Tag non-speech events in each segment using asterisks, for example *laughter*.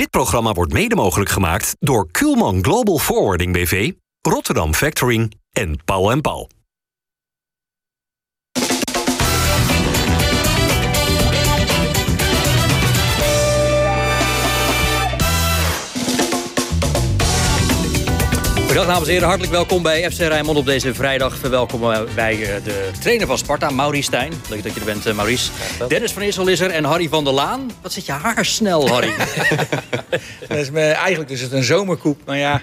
Dit programma wordt mede mogelijk gemaakt door Kuhlman Global Forwarding BV, Rotterdam Factoring en Paul Paul. Dag dames en heren, hartelijk welkom bij FC Rijnmond op deze vrijdag. Verwelkomen wij eh, de trainer van Sparta, Maurice Stijn. Leuk dat je er bent, eh, Maurice. Dennis van Issel is er en Harry van der Laan. Wat zit je haar snel, Harry? *laughs* dat is me, eigenlijk is het een zomerkoep, maar ja,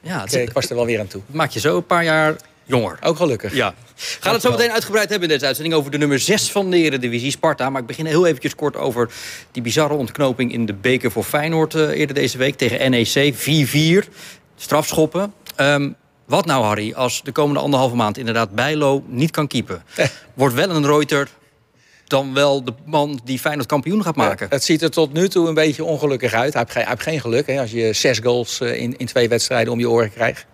ja ik, ik, was er wel weer aan toe. Maak je zo een paar jaar jonger. Ook gelukkig. Ja. We gaan het zo meteen uitgebreid hebben in deze uitzending over de nummer 6 van de Eredivisie, Sparta. Maar ik begin heel eventjes kort over die bizarre ontknoping in de beker voor Feyenoord uh, eerder deze week tegen NEC. 4-4 strafschoppen. Um, wat nou, Harry, als de komende anderhalve maand inderdaad Bijlo niet kan keepen? Eh. Wordt wel een Reuter dan wel de man die Feyenoord kampioen gaat maken? het ziet er tot nu toe een beetje ongelukkig uit. Hij heeft geen, hij heeft geen geluk hè, als je zes goals eh, in, in twee wedstrijden om je oren krijgt.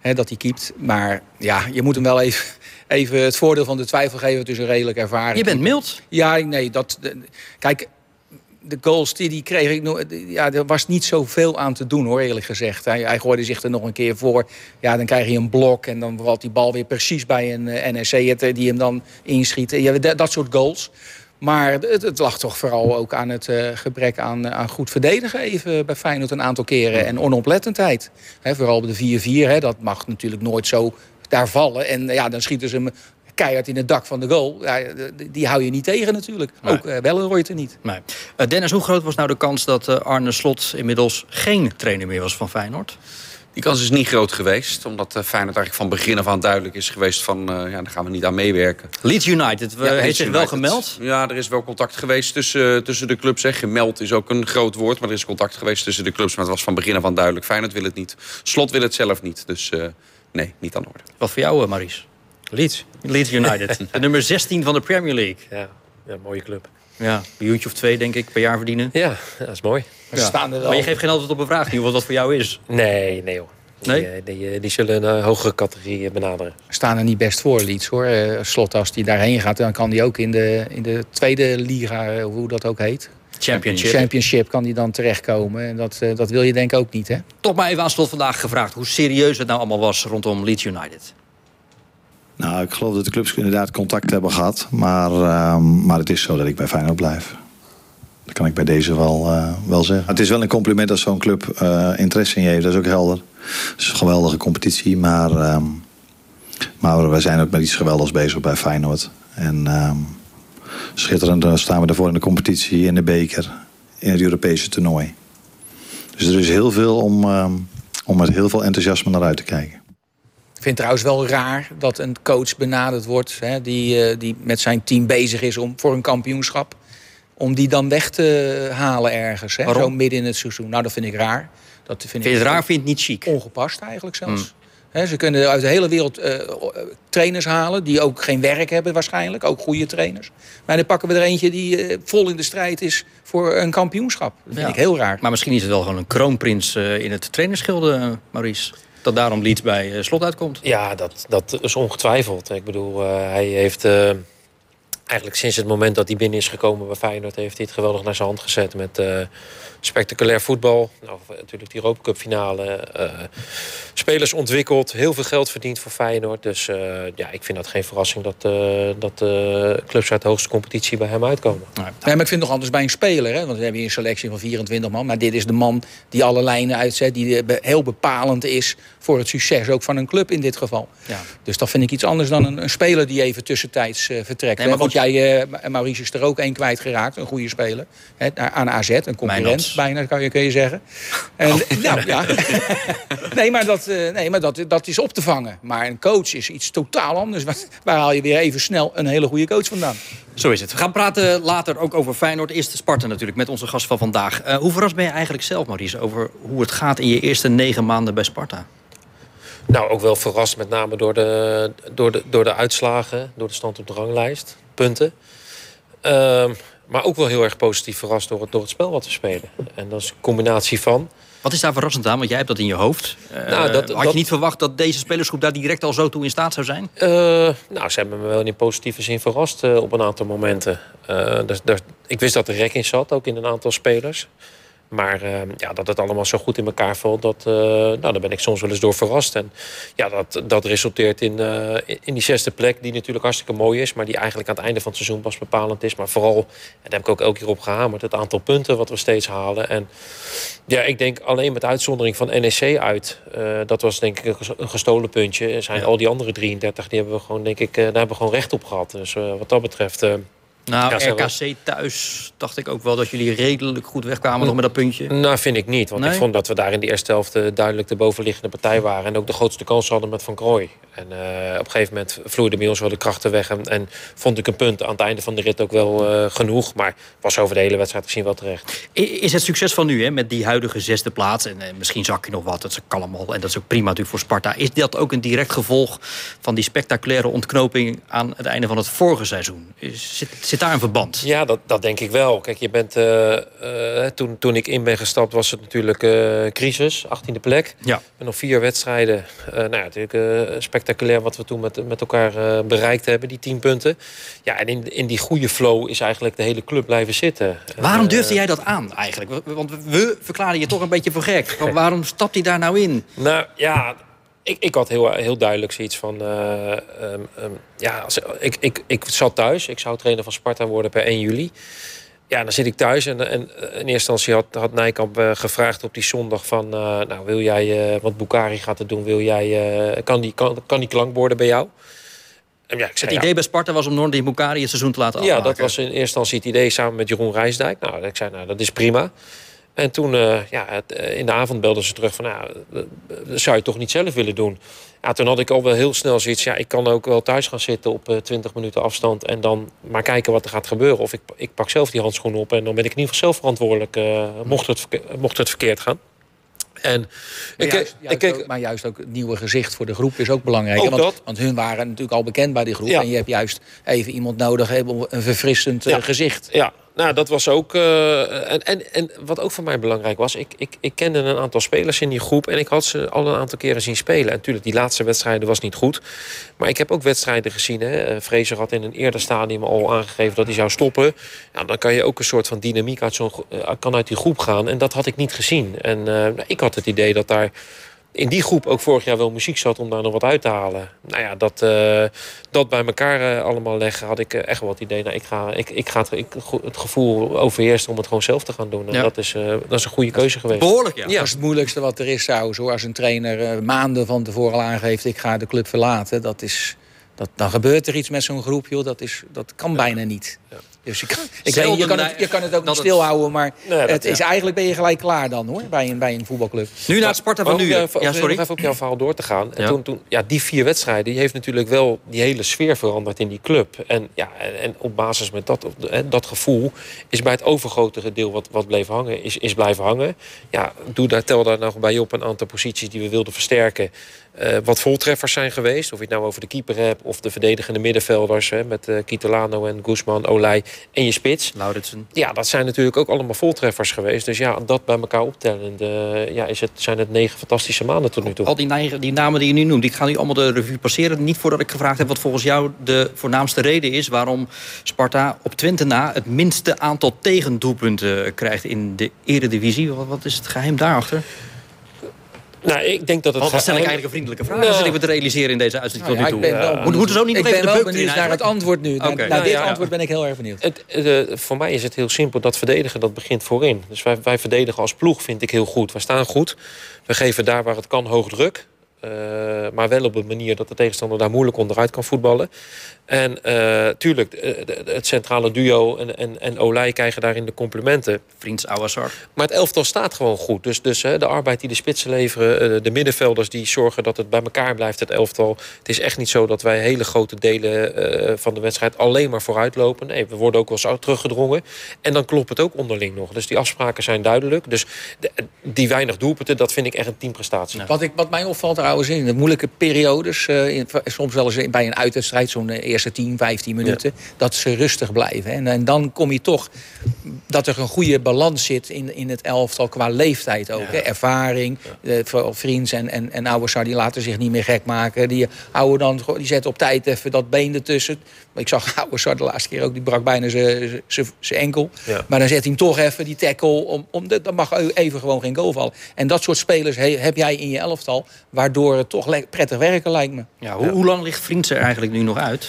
Hè, dat hij keept. Maar ja, je moet hem wel even, even het voordeel van de twijfel geven. Het is een redelijk ervaring. Je bent mild. Ja, nee. Dat, kijk, de goals die kreeg, ik, ja, er was niet zoveel aan te doen hoor, eerlijk gezegd. Hij, hij gooide zich er nog een keer voor. Ja, dan krijg je een blok en dan valt die bal weer precies bij een eh, NSC eh, die hem dan inschiet. Ja, dat soort goals. Maar het, lag toch vooral ook aan het uh, gebrek aan, aan goed verdedigen even bij Feyenoord een aantal keren. En onoplettendheid. He, vooral op de 4-4, dat mag natuurlijk nooit zo daar vallen. En ja, dan schieten ze hem keihard in het dak van de goal. Ja, die hou je niet tegen natuurlijk. Ook uh, Wellenreuter niet. Nee. Uh, Dennis, hoe groot was nou de kans dat uh, Arne Slot inmiddels geen trainer meer was van Feyenoord? Die kans is niet groot geweest. Omdat Feyenoord eigenlijk van begin af aan duidelijk is geweest van... ja, daar gaan we niet aan meewerken. Leeds United, ja, heeft zich wel gemeld? Ja, er is wel contact geweest tussen, tussen de clubs. Hè. Gemeld is ook een groot woord, maar er is contact geweest tussen de clubs. Maar het was van begin af aan duidelijk. Feyenoord wil het niet. Slot wil het zelf niet. Dus nee, niet aan de orde. Wat voor jou, Maries? Leeds. Leeds United. *laughs* de nummer 16 van de Premier League. Ja, ja mooie club. Ja, een miljoentje of twee, denk ik, per jaar verdienen. Ja, dat is mooi. Maar, staan er wel... maar je geeft geen antwoord op een vraag nu, wat dat voor jou is. Nee, nee hoor. Nee? Die, eh, die, eh, die, zullen een hogere categorie benaderen. Staan er niet best voor, Leeds hoor. Slot, als die daarheen gaat, dan kan die ook in de, in de tweede liga, hoe dat ook heet. Championship. Championship kan die dan terechtkomen. En dat, dat wil je denk ik ook niet, hè? Toch maar even aan slot vandaag gevraagd hoe serieus het nou allemaal was rondom Leeds United. Nou, ik geloof dat de clubs inderdaad contact hebben gehad. Maar, ehm, maar het is zo dat ik bij Feyenoord blijf. Dat kan ik bij deze wel, uh, wel zeggen. Het is wel een compliment als zo'n club uh, interesse in je heeft. Dat is ook helder. Het is een geweldige competitie. Maar, uh, maar wij zijn ook met iets geweldigs bezig bij Feyenoord. En ehm, schitterend staan we daarvoor in de competitie, in de beker, in het Europese toernooi. Dus er is heel veel om, om met heel veel enthousiasme naar uit te kijken. Ik vind het trouwens wel raar dat een coach benaderd wordt... Hè, die, uh, die met zijn team bezig is om, voor een kampioenschap... om die dan weg te halen ergens. Hè, zo midden in het seizoen. Nou, dat vind ik raar. Dat vind, vind je het raar, vind je het niet chic? Ongepast eigenlijk zelfs. Hmm. ze kunnen uit de hele wereld uh, trainers halen... die ook geen werk hebben waarschijnlijk. Ook goede trainers. Maar dan pakken we er eentje die uh, vol in de strijd is... voor een kampioenschap. Dat vind ik heel raar. Maar misschien is het wel gewoon een kroonprins in het trainerschilde, Maurice dat daarom Leeds bij eh, slot uitkomt. Ja, dat, dat is ongetwijfeld. Ik bedoel, uh, hij heeft uh, eigenlijk sinds het moment dat hij binnen is gekomen bij Feyenoord... heeft hij het geweldig naar zijn hand gezet met... Uh, spectaculair voetbal. Nou, natuurlijk die Europa Cup finale. Uh, spelers ontwikkeld. Heel veel geld verdiend voor Feyenoord. Dus uh, ja, ik vind dat geen verrassing dat, uh, dat clubs uit de hoogste competitie bij hem uitkomen. Nee, maar ik vind het nog anders bij een speler. Hè? Want we hebben hier een selectie van 24 man. Maar dit is de man die alle lijnen uitzet. Die heel bepalend is voor het succes ook van een club in dit geval. Ja. Dus dat vind ik iets anders dan een, een speler die even tussentijds vertrekt. Nee, maar Want jij, Maurice is er ook één kwijtgeraakt. Een goede speler. Hè, aan AZ, een concurrent bijna, kan je, kun je zeggen. *laughs* En, oh. nou, ja. *laughs* nee, maar, dat, eh, nee, maar dat, dat is op te vangen. Maar een coach is iets totaal anders. Waar haal je weer even snel een hele goede coach vandaan? Zo is het. We gaan praten later ook over Feyenoord. Eerst Sparta natuurlijk, met onze gast van vandaag. Uh, hoe verrast ben je eigenlijk zelf, Maurice, over hoe het gaat in je eerste negen maanden bij Sparta? Nou, ook wel verrast met name door de, door de, door de uitslagen, door de stand op de ranglijst, punten. Uh, maar ook wel heel erg positief verrast door het, door het spel wat we spelen. En dat is een combinatie van. Wat is daar verrassend aan? Want jij hebt dat in je hoofd. Nou, dat, had je niet verwacht dat deze spelersgroep daar direct al zo toe in staat zou zijn? Uh, nou, ze hebben me wel in positieve zin verrast uh, op een aantal momenten. Uh, dus, ik wist dat er rek in zat, ook in een aantal spelers. Maar uh, ja, dat het allemaal zo goed in elkaar valt, dat, uh, nou, daar ben ik soms wel eens door verrast. En ja, dat, dat resulteert in, uh, in die zesde plek, die natuurlijk hartstikke mooi is, maar die eigenlijk aan het einde van het seizoen pas bepalend is. Maar vooral, en daar heb ik ook elke keer op gehamerd, het aantal punten wat we steeds halen. En ja, ik denk alleen met uitzondering van NEC uit, dat was denk ik een gestolen puntje. Zijn ja. al die andere 33, die hebben we gewoon, denk ik, daar hebben we gewoon recht op gehad. Dus wat dat betreft. Nou, ja, RKC thuis dacht ik ook wel dat jullie redelijk goed wegkwamen nog met dat puntje. Nou, vind ik niet. Want nee? ik vond dat we daar in de eerste helft duidelijk de bovenliggende partij waren. En ook de grootste kans hadden met Van Krooi. En uh, op een gegeven moment vloeide bij ons wel de krachten weg. En, en, vond ik een punt aan het einde van de rit ook wel uh, genoeg. Maar was over de hele wedstrijd gezien wel terecht. Is het succes van nu hè, met die huidige zesde plaats? En misschien zak je nog wat, dat is allemaal. En dat is ook prima natuurlijk voor Sparta. Is dat ook een direct gevolg van die spectaculaire ontknoping aan het einde van het vorige seizoen? Is, zit, zit daar een verband? Ja, dat, dat denk ik wel. Kijk, je bent, toen, toen ik in ben gestapt was het natuurlijk crisis, 18e plek. Ja. En nog vier wedstrijden. nou ja, natuurlijk spectaculair wat we toen met, met elkaar bereikt hebben, die tien punten. Ja, en in, in die goede flow is eigenlijk de hele club blijven zitten. Waarom durfde jij dat aan eigenlijk? Want we verklaren je toch een beetje voor gek. Waarom stapt hij daar nou in? Nou ja, ik, ik had heel, heel duidelijk zoiets van... Uh, um, um, ja, als, ik, ik, ik zat thuis. Ik zou trainer van Sparta worden per 1 juli. Ja, dan zit ik thuis en, en in eerste instantie had, had Nijkamp uh, gevraagd op die zondag van... Uh, nou, wil jij, wat Bukari gaat het doen, wil jij, kan, die, kan, kan die klankborden bij jou? En ja, ik zei, het idee ja. bij Sparta was om Nordi Bukari het seizoen te laten afmaken. Ja, dat was in eerste instantie het idee samen met Jeroen Rijsdijk. Nou, ik zei, nou, dat is prima. En toen, ja, het, in de avond belden ze terug van... Nou, dat zou je toch niet zelf willen doen? Ja, toen had ik al wel heel snel zoiets. Ja, ik kan ook wel thuis gaan zitten op uh, 20 minuten afstand. En dan maar kijken wat er gaat gebeuren. Of ik, ik pak zelf die handschoenen op. En dan ben ik in ieder geval zelf verantwoordelijk. Mocht, het, mocht het verkeerd gaan. En maar, ik, juist, juist ik, ook, maar juist ook het nieuwe gezicht voor de groep is ook belangrijk. Ook want, dat. want hun waren natuurlijk al bekend bij die groep. Ja. En je hebt juist even iemand nodig, een verfrissend ja. gezicht. Ja, nou, dat was ook. Uh, en, en, en wat ook voor mij belangrijk was, ik, ik, ik kende een aantal spelers in die groep en ik had ze al een aantal keren zien spelen. En natuurlijk, die laatste wedstrijden was niet goed. Maar ik heb ook wedstrijden gezien. Hè. Fraser had in een eerder stadium al aangegeven dat hij zou stoppen. Ja, dan kan je ook een soort van dynamiek uit, zo'n, uh, kan uit die groep gaan. En dat had ik niet gezien. En ik had het idee dat daar in die groep ook vorig jaar wel muziek zat om daar nog wat uit te halen. Nou ja, dat, uh, dat bij elkaar uh, allemaal leggen had ik uh, echt wel het idee. Nou, ik ga, ik, ik ga het, ik, het gevoel overheersen om het gewoon zelf te gaan doen. En ja. dat, is, dat is een goede keuze geweest. Behoorlijk, ja. ja. Dat is het moeilijkste wat er is zou. Zoals een trainer maanden van tevoren al aangeeft... ik ga de club verlaten. Dat is, dat, dan gebeurt er iets met zo'n groep, joh. Dat, is, dat kan bijna niet. Dus je kan, ik weet, je, kan het, je kan het ook niet stilhouden, maar nee, het is, ja. eigenlijk ben je gelijk klaar dan hoor, bij een, bij een voetbalclub. Nu naar het Sparta van ook, nu. Uh, ja, sorry. Nog even op jouw verhaal door te gaan. En ja. Toen, toen, ja, die vier wedstrijden, die heeft natuurlijk wel die hele sfeer veranderd in die club. En, ja, en op basis met dat, dat gevoel is bij het overgrote deel wat, wat bleef hangen, is, is blijven hangen. Ja, doe daar, tel daar nog bij op een aantal posities die we wilden versterken. Uh, wat voltreffers zijn geweest. Of je het nou over de keeper hebt of de verdedigende middenvelders. Hè, met uh, Kitolano en Guzman, Olij en je spits. Lauritsen. Ja, dat zijn natuurlijk ook allemaal voltreffers geweest. Dus ja, dat bij elkaar optellend uh, ja, is het, zijn het negen fantastische maanden tot nu toe. Al die, negen, die namen die je nu noemt, ik ga nu allemaal de revue passeren. Niet voordat ik gevraagd heb wat volgens jou de voornaamste reden is... waarom Sparta op Twente na het minste aantal tegendoelpunten krijgt in de eredivisie. Wat, wat is het geheim daarachter? Nou, ik denk dat het... Stel ik eigenlijk een vriendelijke vraag? Nou, zit ik me te realiseren in deze uitzending nou, tot nu toe. Ja, Moet, moeten ze ook niet ik nog even ben de wel benieuwd naar het antwoord nu. Okay. Naar, naar dit ja, antwoord ben ik heel erg benieuwd. Het, de, voor mij is het heel simpel. Dat verdedigen, dat begint voorin. Dus wij, wij verdedigen als ploeg, vind ik heel goed. Wij staan goed. We geven daar waar het kan hoog druk. Uh, maar wel op een manier dat de tegenstander daar moeilijk onderuit kan voetballen. En uh, tuurlijk, het centrale duo en, en, en Olij krijgen daarin de complimenten. Vriends Ouassar. Maar het elftal staat gewoon goed. Dus, dus de arbeid die de spitsen leveren, de middenvelders die zorgen dat het bij elkaar blijft, het elftal. Het is echt niet zo dat wij hele grote delen van de wedstrijd alleen maar vooruit lopen. Nee, we worden ook wel eens teruggedrongen. En dan klopt het ook onderling nog. Dus die afspraken zijn duidelijk. Dus de, die weinig doelpunten, dat vind ik echt een teamprestatie. Ja. Wat, ik, wat mij opvalt trouwens in de moeilijke periodes. eh, in- soms wel eens bij een uitwedstrijd, zo'n eh, eerste 10, 15 minuten. Dat ze rustig blijven. En, en dan kom je toch dat er een goede balans zit in, in het elftal qua leeftijd ook. Hè? Ervaring. eh, vooral Vriends en, en, en Ouassar die laten zich niet meer gek maken. Die, houden dan, gewoon- die zetten op tijd even dat been ertussen. Ik zag *laughs* Ouassar de laatste keer ook, die brak bijna zijn- enkel. Ja. Maar dan zet hij hem toch even, die tackle. Om, om de, dan mag even gewoon geen goal vallen. En dat soort spelers he- heb jij in je elftal. Waardoor het toch prettig werken lijkt me. Ja, hoe, hoe lang ligt Vriends er eigenlijk nu nog uit?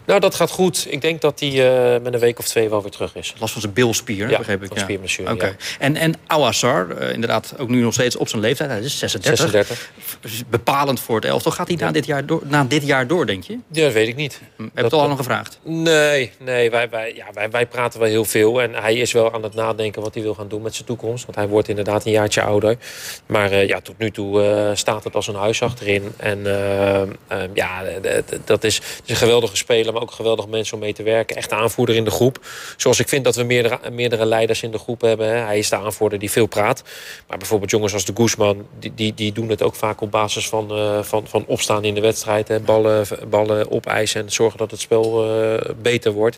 Nou, dat gaat goed. Ik denk dat hij eh, met een week of twee wel weer terug is. Last van zijn bilspier, Ja, begreep ik. van spierblessure, Oké. ja. En, en Ouassar, eh, inderdaad ook nu nog steeds op zijn leeftijd. Hij is 36. 36. Dus Bepalend voor het elftal. Gaat hij na, dit jaar door, na dit jaar door, denk je? Ja, dat weet ik niet. hebben het al aan gevraagd. Nee, nee wij, wij, ja, wij, wij praten wel heel veel. En hij is wel aan het nadenken wat hij wil gaan doen met zijn toekomst. Want hij wordt inderdaad een jaartje ouder. Maar eh, ja, tot nu toe staat het als een huis achterin. En eh, eh, ja, dat is een geweldige speler, maar ook geweldig mens om mee te werken. Echt de aanvoerder in de groep. Zoals ik vind dat we meerdere, meerdere leiders in de groep hebben. Hè. Hij is de aanvoerder die veel praat. Maar bijvoorbeeld jongens als de Guzman, die, die, die doen het ook vaak op basis van, eh, van, van opstaan in de wedstrijd. Hè. Ballen, ballen opeisen en zorgen dat het spel eh, beter wordt.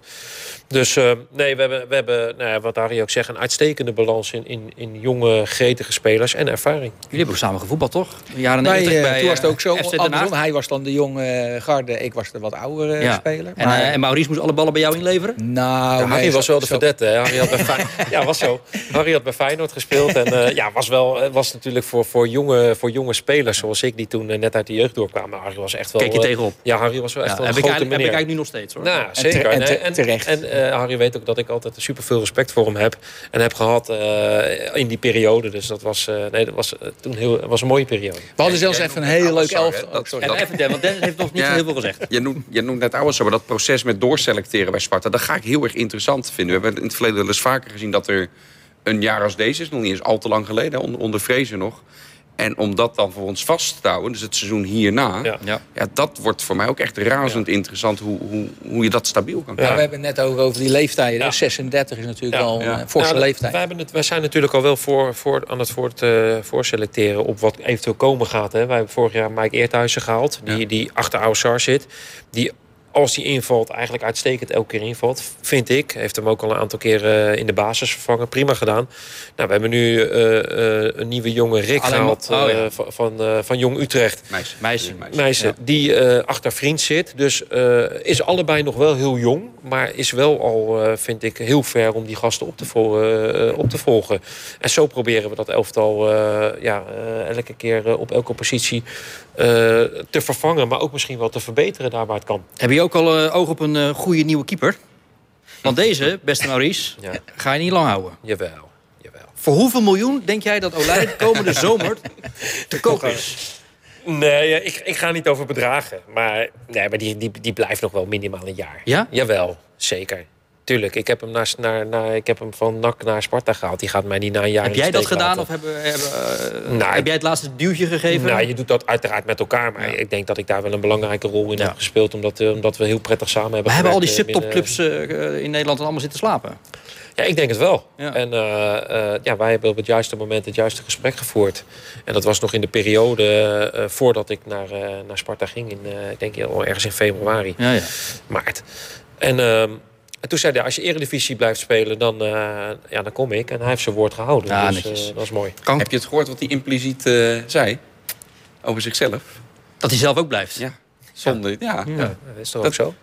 Dus eh, nee, we hebben, we hebben nou ja, wat Harry ook zegt, een uitstekende balans in, in, in jonge, gretige spelers en ervaring. Jullie hebben ook samen gevoetbald, toch? De jaren Bij, 90 eh, bij toen was het ook zo. eh, Haag. andersom. Hij was dan de jonge garde. Ik was de wat oudere Ja. speler. En, eh, en Maurice moest alle ballen bij jou inleveren? nou, Ja, Harry nee, was zo- wel de zo- verdette. Hè? Harry had bij *laughs* ja, was zo. Harry had bij Feyenoord gespeeld. En eh, ja, was, wel, was natuurlijk voor, voor, jonge, voor jonge spelers zoals ik... die toen net uit de jeugd doorkwamen. Harry was echt wel... Keek je tegenop? Ja, Harry was wel echt Ja, wel een heb, ik grote eigenlijk, heb ik eigenlijk nu nog steeds, hoor. Nou, En zeker. en Nee, te- en, terecht. En Harry weet ook dat ik altijd super veel respect voor hem heb. En heb gehad eh, in die periode. Dus dat was, eh, nee, dat was eh, toen heel, was een mooie periode. We hadden zelfs even een noemt heel net leuk Ouassar, elftal. hè? Oh, sorry. En even Den, want Dennis heeft nog niet heel veel gezegd. Je noemt, je noemt net Ouassar, maar dat proces met doorselecteren bij Sparta... dat ga ik heel erg interessant vinden. We hebben in het verleden wel eens vaker gezien dat er een jaar als deze is... nog niet eens al te lang geleden, onder, onder Vrezen nog... En om dat dan voor ons vast te houden, dus het seizoen hierna... Ja. Ja. Ja, dat wordt voor mij ook echt razend interessant hoe, hoe, hoe je dat stabiel kan Ja, krijgen. we hebben het net ook over die leeftijden. Ja. 36 is natuurlijk Ja. al een Ja. eh, forse Nou, leeftijd. Wij, hebben het, wij zijn natuurlijk al wel voor, voor, aan het voort, eh, voorselecteren op wat eventueel komen gaat. Hè. Wij hebben vorig jaar Mike Eerthuizen gehaald, die, die achter Oussar zit. Die als die invalt, eigenlijk uitstekend elke keer invalt, vind ik. Heeft hem ook al een aantal keren in de basis vervangen. Prima gedaan. Nou, we hebben nu eh, eh, een nieuwe jonge Rick Alleen gehaald oh, eh, ja. van, van, eh, van Jong Utrecht. Meisje. Meisje. Meisje, die eh, achter vriend zit. Dus eh, is allebei nog wel heel jong. Maar is wel al, eh, vind ik, heel ver om die gasten op te, vol- eh, op te volgen. En zo proberen we dat elftal eh, ja, eh, elke keer eh, op elke positie eh, te vervangen. Maar ook misschien wel te verbeteren daar waar het kan. Heb je ook al eh, oog op een eh, goede nieuwe keeper? Want deze, beste Maurice, Ja. ga je niet lang houden. Jawel, jawel. Voor hoeveel miljoen denk jij dat Olij de komende *laughs* zomer te koop is? Nee, eh, ik, ik ga niet over bedragen. Maar, nee, maar die, die, die blijft nog wel minimaal een jaar. Ja? Jawel, zeker. Tuurlijk, ik heb hem, naar, naar, naar, ik heb hem van NAC naar Sparta gehaald. Die gaat mij niet na een jaar Heb jij dat gedaan laten. of hebben, hebben, eh, Nou, heb jij het laatste duwtje gegeven? Nou, je doet dat uiteraard met elkaar. Maar Ja. ik denk dat ik daar wel een belangrijke rol in Ja. heb gespeeld. Omdat, eh, omdat we heel prettig samen hebben we hebben al die eh, subtopclubs in Nederland allemaal zitten slapen. Ja, ik denk het wel. Ja. En ja, wij hebben op het juiste moment het juiste gesprek gevoerd. En dat was nog in de periode voordat ik naar, naar Sparta ging. In, ik denk al ergens in februari, Ja, ja. maart. En, ehm, en toen zei hij, als je eredivisie blijft spelen, dan, eh, ja, dan kom ik. En hij heeft zijn woord gehouden. Ja, dus netjes. eh, dat is mooi. Kan, Heb je het gehoord wat hij impliciet eh, zei? Over zichzelf? dat hij zelf ook blijft. Ja. Zonder, ja. Ja, dat is toch Dat- ook zo?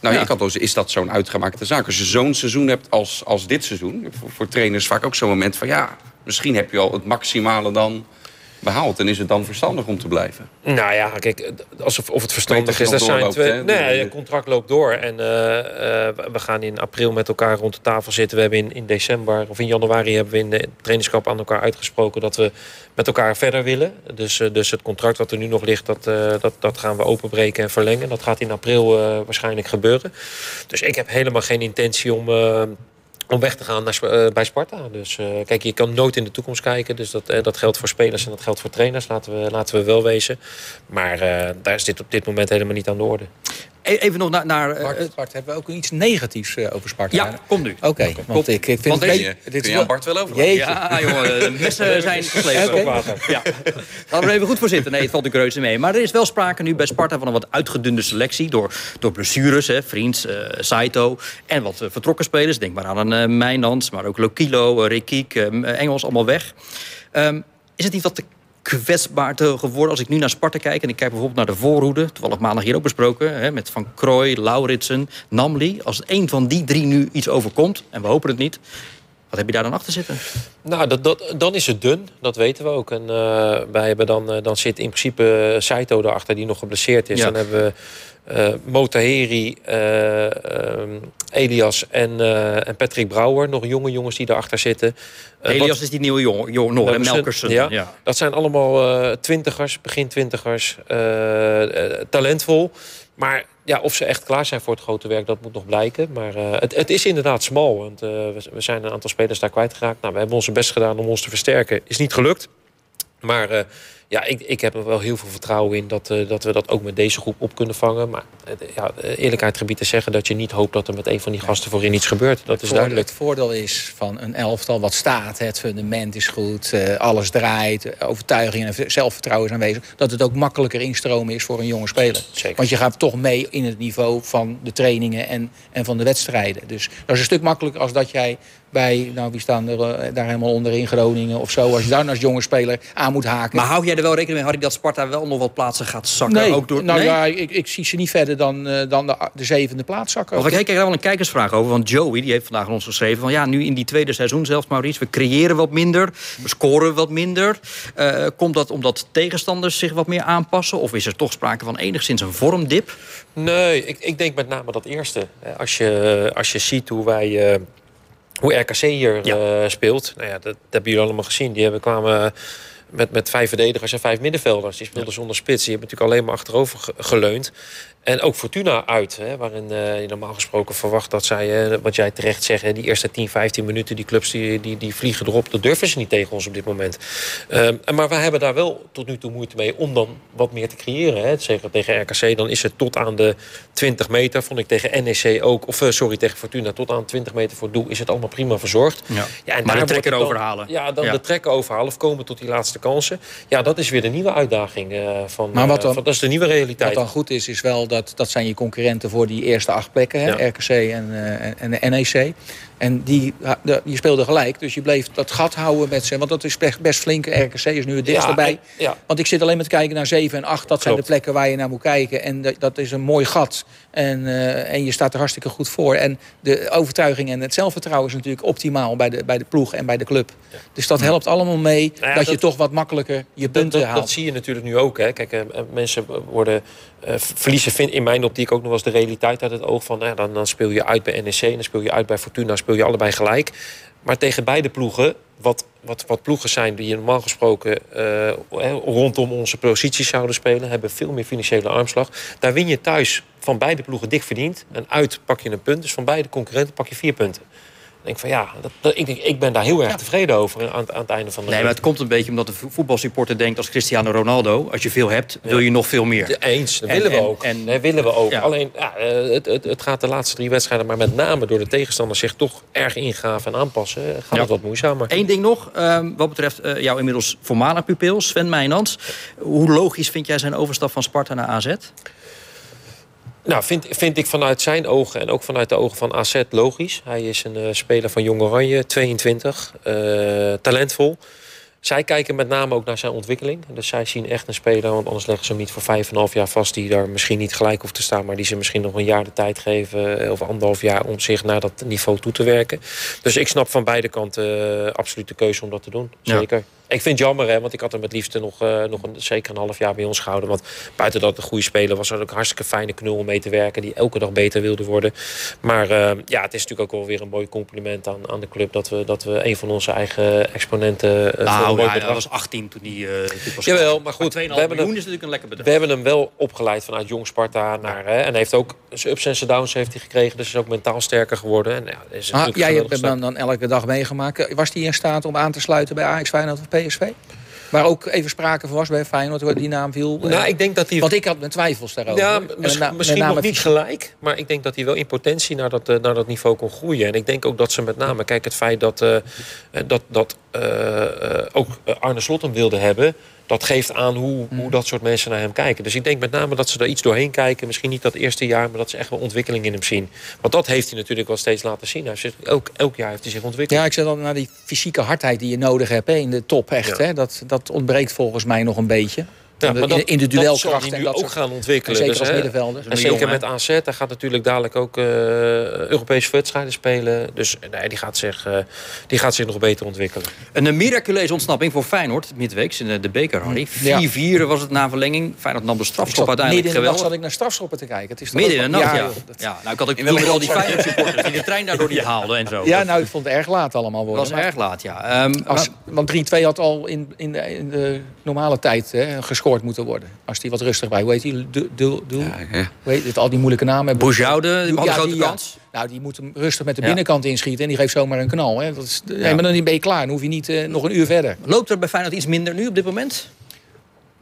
Nou, Ja. ik had dus, is dat zo'n uitgemaakte zaak? Als je zo'n seizoen hebt als, als dit seizoen, voor, voor trainers vaak ook zo'n moment van ja, misschien heb je al het maximale dan behaald. En is het dan verstandig om te blijven? Nou ja, kijk, alsof of het verstandig is. dat zijn twee. Nee, het contract loopt door. En eh, eh, we gaan in april met elkaar rond de tafel zitten. We hebben in, in december of in januari hebben we in de trainingskamp aan elkaar uitgesproken dat we met elkaar verder willen. Dus, eh, dus het contract wat er nu nog ligt, dat, dat, dat gaan we openbreken en verlengen. Dat gaat in april waarschijnlijk gebeuren. Dus ik heb helemaal geen intentie om. Om weg te gaan eh, bij Sparta. Dus eh, kijk, je kan nooit in de toekomst kijken. Dus dat, eh, dat geldt voor spelers en dat geldt voor trainers. Laten we, laten we wel wezen. Maar daar is dit op dit moment helemaal niet aan de orde. E- even nog naar... naar eh, Bart, Bart, hebben we ook iets negatiefs eh, over Sparta? ja, kom nu. Oké, want ik, ik vind Want het... deze- weet- Kun dit je is aan Bart wel over? Jeetje. Ja, jongen, de messen *laughs* zijn geslepen. Ja. Laten we er even goed voor zitten. Nee, het valt de reuze mee. Maar er is wel sprake nu bij Sparta van een wat uitgedunde selectie... door, door blessures, hè, Vriends, eh, Saito en wat eh, vertrokken spelers. Denk maar aan een eh Mijnans, maar ook Lokilo, uh, Rekiek, eh, Engels, allemaal weg. Ehm, is het niet wat te kwetsbaar te geworden als ik nu naar Sparta kijk... en ik kijk bijvoorbeeld naar de voorhoede... toevallig maandag hier ook besproken... Hè, met Van Krooi, Lauritsen, Namli. Als een van die drie nu iets overkomt, en we hopen het niet... wat heb je daar dan achter zitten? Nou, dat, dat, dan is het dun. Dat weten we ook. En eh, wij hebben dan, eh, dan zit in principe eh, Saito erachter die nog geblesseerd is. Ja. Dan hebben we eh Motaheri, eh, ehm, Elias en, en Patrick Brouwer. Nog jonge jongens die erachter zitten. Elias wat- is die nieuwe jongen, Noor, en Melkersen, Melkersen. Ja. Dat zijn allemaal twintigers, begin twintigers, talentvol. Maar ja, of ze echt klaar zijn voor het grote werk, dat moet nog blijken. Maar eh, het, het is inderdaad smal. Want eh, we, we zijn een aantal spelers daar kwijtgeraakt. Nou, we hebben onze best gedaan om ons te versterken. Is niet gelukt. Maar eh, ja, ik, ik heb er wel heel veel vertrouwen in dat, eh, dat we dat ook met deze groep op kunnen vangen. Maar eh, ja, eerlijkheid gebied te zeggen dat je niet hoopt dat er met een van die gasten voorin iets gebeurt. Dat is Voordeel- duidelijk. Het voordeel is van een elftal wat staat. Het fundament is goed, eh, alles draait, eh, overtuiging en zelfvertrouwen is aanwezig. Dat het ook makkelijker instromen is voor een jonge speler. Zeker. Want je gaat toch mee in het niveau van de trainingen en, en van de wedstrijden. Dus dat is een stuk makkelijker als dat jij bij, nou wie staan er eh, daar helemaal onder in Groningen of zo. Als je daar als jonge speler aan moet haken. Maar hou jij er wel rekening mee, Harry, dat Sparta wel nog wat plaatsen gaat zakken? nee, ook door, nou nee? ja, ik, ik zie ze niet verder dan, eh, dan de, de zevende plaats zakken. Want ik krijg daar wel een kijkersvraag over. Want Joey die heeft vandaag aan ons geschreven van ja, nu in die tweede seizoen zelfs, Maurice, we creëren wat minder, we scoren wat minder. Eh, komt dat omdat tegenstanders zich wat meer aanpassen? Of is er toch sprake van enigszins een vormdip? Nee, ik, ik denk met name dat eerste. Eh, Als je, als je ziet hoe wij. eh, hoe RKC hier Ja. eh, speelt. Nou ja, dat, dat hebben jullie allemaal gezien. Die hebben, kwamen met, met vijf verdedigers en vijf middenvelders. Die speelden zonder spits. Die hebben natuurlijk alleen maar achterover ge- geleund. En ook Fortuna uit, hè, waarin eh, je normaal gesproken verwacht dat zij, eh, wat jij terecht zegt, hè, die eerste 10, 15 minuten, die clubs die, die, die vliegen erop. Dat durven ze niet tegen ons op dit moment. Ehm, en maar wij hebben daar wel tot nu toe moeite mee om dan wat meer te creëren. Hè. Zeggen tegen RKC, dan is het tot aan de 20 meter. Vond ik tegen NEC ook, of eh, sorry, tegen Fortuna, tot aan 20 meter voor doel is het allemaal prima verzorgd. Ja. Ja, en Maar de trekker dan- overhalen. Ja, dan Ja. de trekken overhalen of komen tot die laatste kansen. Ja, dat is weer de nieuwe uitdaging. eh, van, Maar wat dan- van- dat is de nieuwe realiteit. Wat dan goed is, is wel dat dat zijn je concurrenten voor die eerste acht plekken. Hè? Ja. RKC en, eh, en de NEC. En die, je speelde gelijk, dus je bleef dat gat houden met ze. Want dat is best, flink. RKC is nu het dichtst erbij. ja. Want ik zit alleen maar te kijken naar 7 en 8. Dat zijn de plekken waar je naar moet kijken. En dat, dat is een mooi gat. En, eh, en je staat er hartstikke goed voor. En de overtuiging en het zelfvertrouwen is natuurlijk optimaal bij de, bij de ploeg en bij de club. Dus dat helpt allemaal mee Nou dat, je toch wat makkelijker je punten dat, haalt. dat zie je natuurlijk nu ook. Hè. Kijk, eh, eh, mensen worden verliezen vind in mijn optiek ook nog wel eens de realiteit uit het oog van. eh, dan, dan speel je uit bij NEC dan speel je uit bij Fortuna, speel je allebei gelijk. Maar tegen beide ploegen, wat, wat, wat ploegen zijn die normaal gesproken eh, eh, rondom onze posities zouden spelen, hebben veel meer financiële armslag. Daar win je thuis van beide ploegen dik verdiend. En uit pak je een punt. Dus van beide concurrenten pak je vier punten. Dan denk ik van ja, dat, dat- ik, denk, ik ben daar heel erg tevreden over aan, aan het einde van de Nee, maar het komt een beetje omdat de vo- voetbalsupporter denkt als Cristiano Ronaldo. Als je veel hebt, wil je nog veel meer. Eens, dat En- willen we en- ook. en- Nee, willen we ook. Ja. Alleen, ja, eh, het, het, het gaat de laatste drie wedstrijden... maar met name door de tegenstanders zich toch erg ingraven en aanpassen... eh, gaat Ja. het wat moeizamer. Eén ding nog, ehm, wat betreft eh, jouw inmiddels voormalig pupil, Sven Meijnans. Hoe logisch vind jij zijn overstap van Sparta naar AZ? Nou, vind, vind ik vanuit zijn ogen en ook vanuit de ogen van AZ logisch. Hij is een eh, speler van Jong Oranje, 22, eh, talentvol. Zij kijken met name ook naar zijn ontwikkeling. Dus zij zien echt een speler, want anders leggen ze hem niet voor vijf en een half jaar vast... die daar misschien niet gelijk hoeft te staan... maar die ze misschien nog een jaar de tijd geven... eh, of anderhalf jaar om zich naar dat niveau toe te werken. Dus ik snap van beide kanten eh, absoluut de keuze om dat te doen. Ja. Ik vind het jammer, hè, want ik had hem het liefst nog, eh, nog een, zeker een half jaar bij ons gehouden. Want buiten dat het een goede speler was, was het ook een hartstikke fijne knul om mee te werken. Die elke dag beter wilde worden. Maar eh, ja, het is natuurlijk ook wel weer een mooi compliment aan, aan de club. Dat we, dat we een van onze eigen exponenten. eh, een Nou, ja, was 18 toen hij uh, dit was. Jawel, maar goed, Maar 2,5 we hebben miljoen hem- is natuurlijk een lekker bedrag. we hebben hem wel opgeleid vanuit Jong Sparta naar. Hè, en heeft ook zijn ups en zijn downs heeft hij gekregen. Dus is ook mentaal sterker geworden. En, ja, is Ah, jij hebt hem dan, dan elke dag meegemaakt. Was hij in staat om aan te sluiten bij Ajax, Feyenoord of PSV? Waar ook even sprake van was bij Feyenoord, die naam viel. Nou, ik denk dat hij... Want ik had mijn twijfels daarover. Ja, En misschien, na- nog niet gelijk. Maar ik denk dat hij wel in potentie naar dat, eh, naar dat niveau kon groeien. En ik denk ook dat ze met name... Kijk, het feit dat, eh, eh, dat, dat eh, eh, ook eh, Arne Slot hem wilde hebben... dat geeft aan hoe, hoe dat soort mensen naar hem kijken. Dus ik denk met name dat ze daar iets doorheen kijken. Misschien niet dat eerste jaar, maar dat ze echt wel ontwikkeling in hem zien. Want dat heeft hij natuurlijk wel steeds laten zien. Hij zit, elk, elk jaar heeft hij zich ontwikkeld. Ja, ik zeg dan naar die fysieke hardheid die je nodig hebt hè, in de top echt. Ja. Hè, dat, dat ontbreekt volgens mij nog een beetje. Ja, maar dat, in de dat zal duelkracht hij en nu dat ook gaan ontwikkelen. en zeker Dus, als hè, middenvelder. En zeker jongen, met AZ, hij gaat natuurlijk dadelijk ook eh, Europese wedstrijden spelen. Dus nee, die, gaat zich, eh, die gaat zich nog beter ontwikkelen. Een eh, miraculeuze ontsnapping voor Feyenoord, midweeks in de, de beker, Harry. 4-4 Ja. was het na verlenging. Feyenoord nam de Ik strafschop zat uiteindelijk midden in de nacht geweldig. zat ik naar strafschoppen te kijken. Het is toch Midden in de nacht, ja. ja. Nou, ik had ook welke al die Feyenoord supporters die de trein daardoor niet haalden en zo. Ja, nou, ik vond het erg laat allemaal worden. was Maar erg laat, ja. Ehm, Als, maar- want 3-2 had al in, in, de, in de normale tijd hè, gescoord moeten worden. Als die wat rustig bij. Hoe heet die? Ja, ja. hoe heet het? Al die moeilijke namen. Bourjoude, die had een grote kans. Nou, die moet hem rustig met de binnenkant inschieten. En die geeft zomaar een knal. Hè. Dat is, nee, maar dan ben je klaar. Dan hoef je niet eh, nog een uur verder. Loopt er bij Feyenoord iets minder nu op dit moment?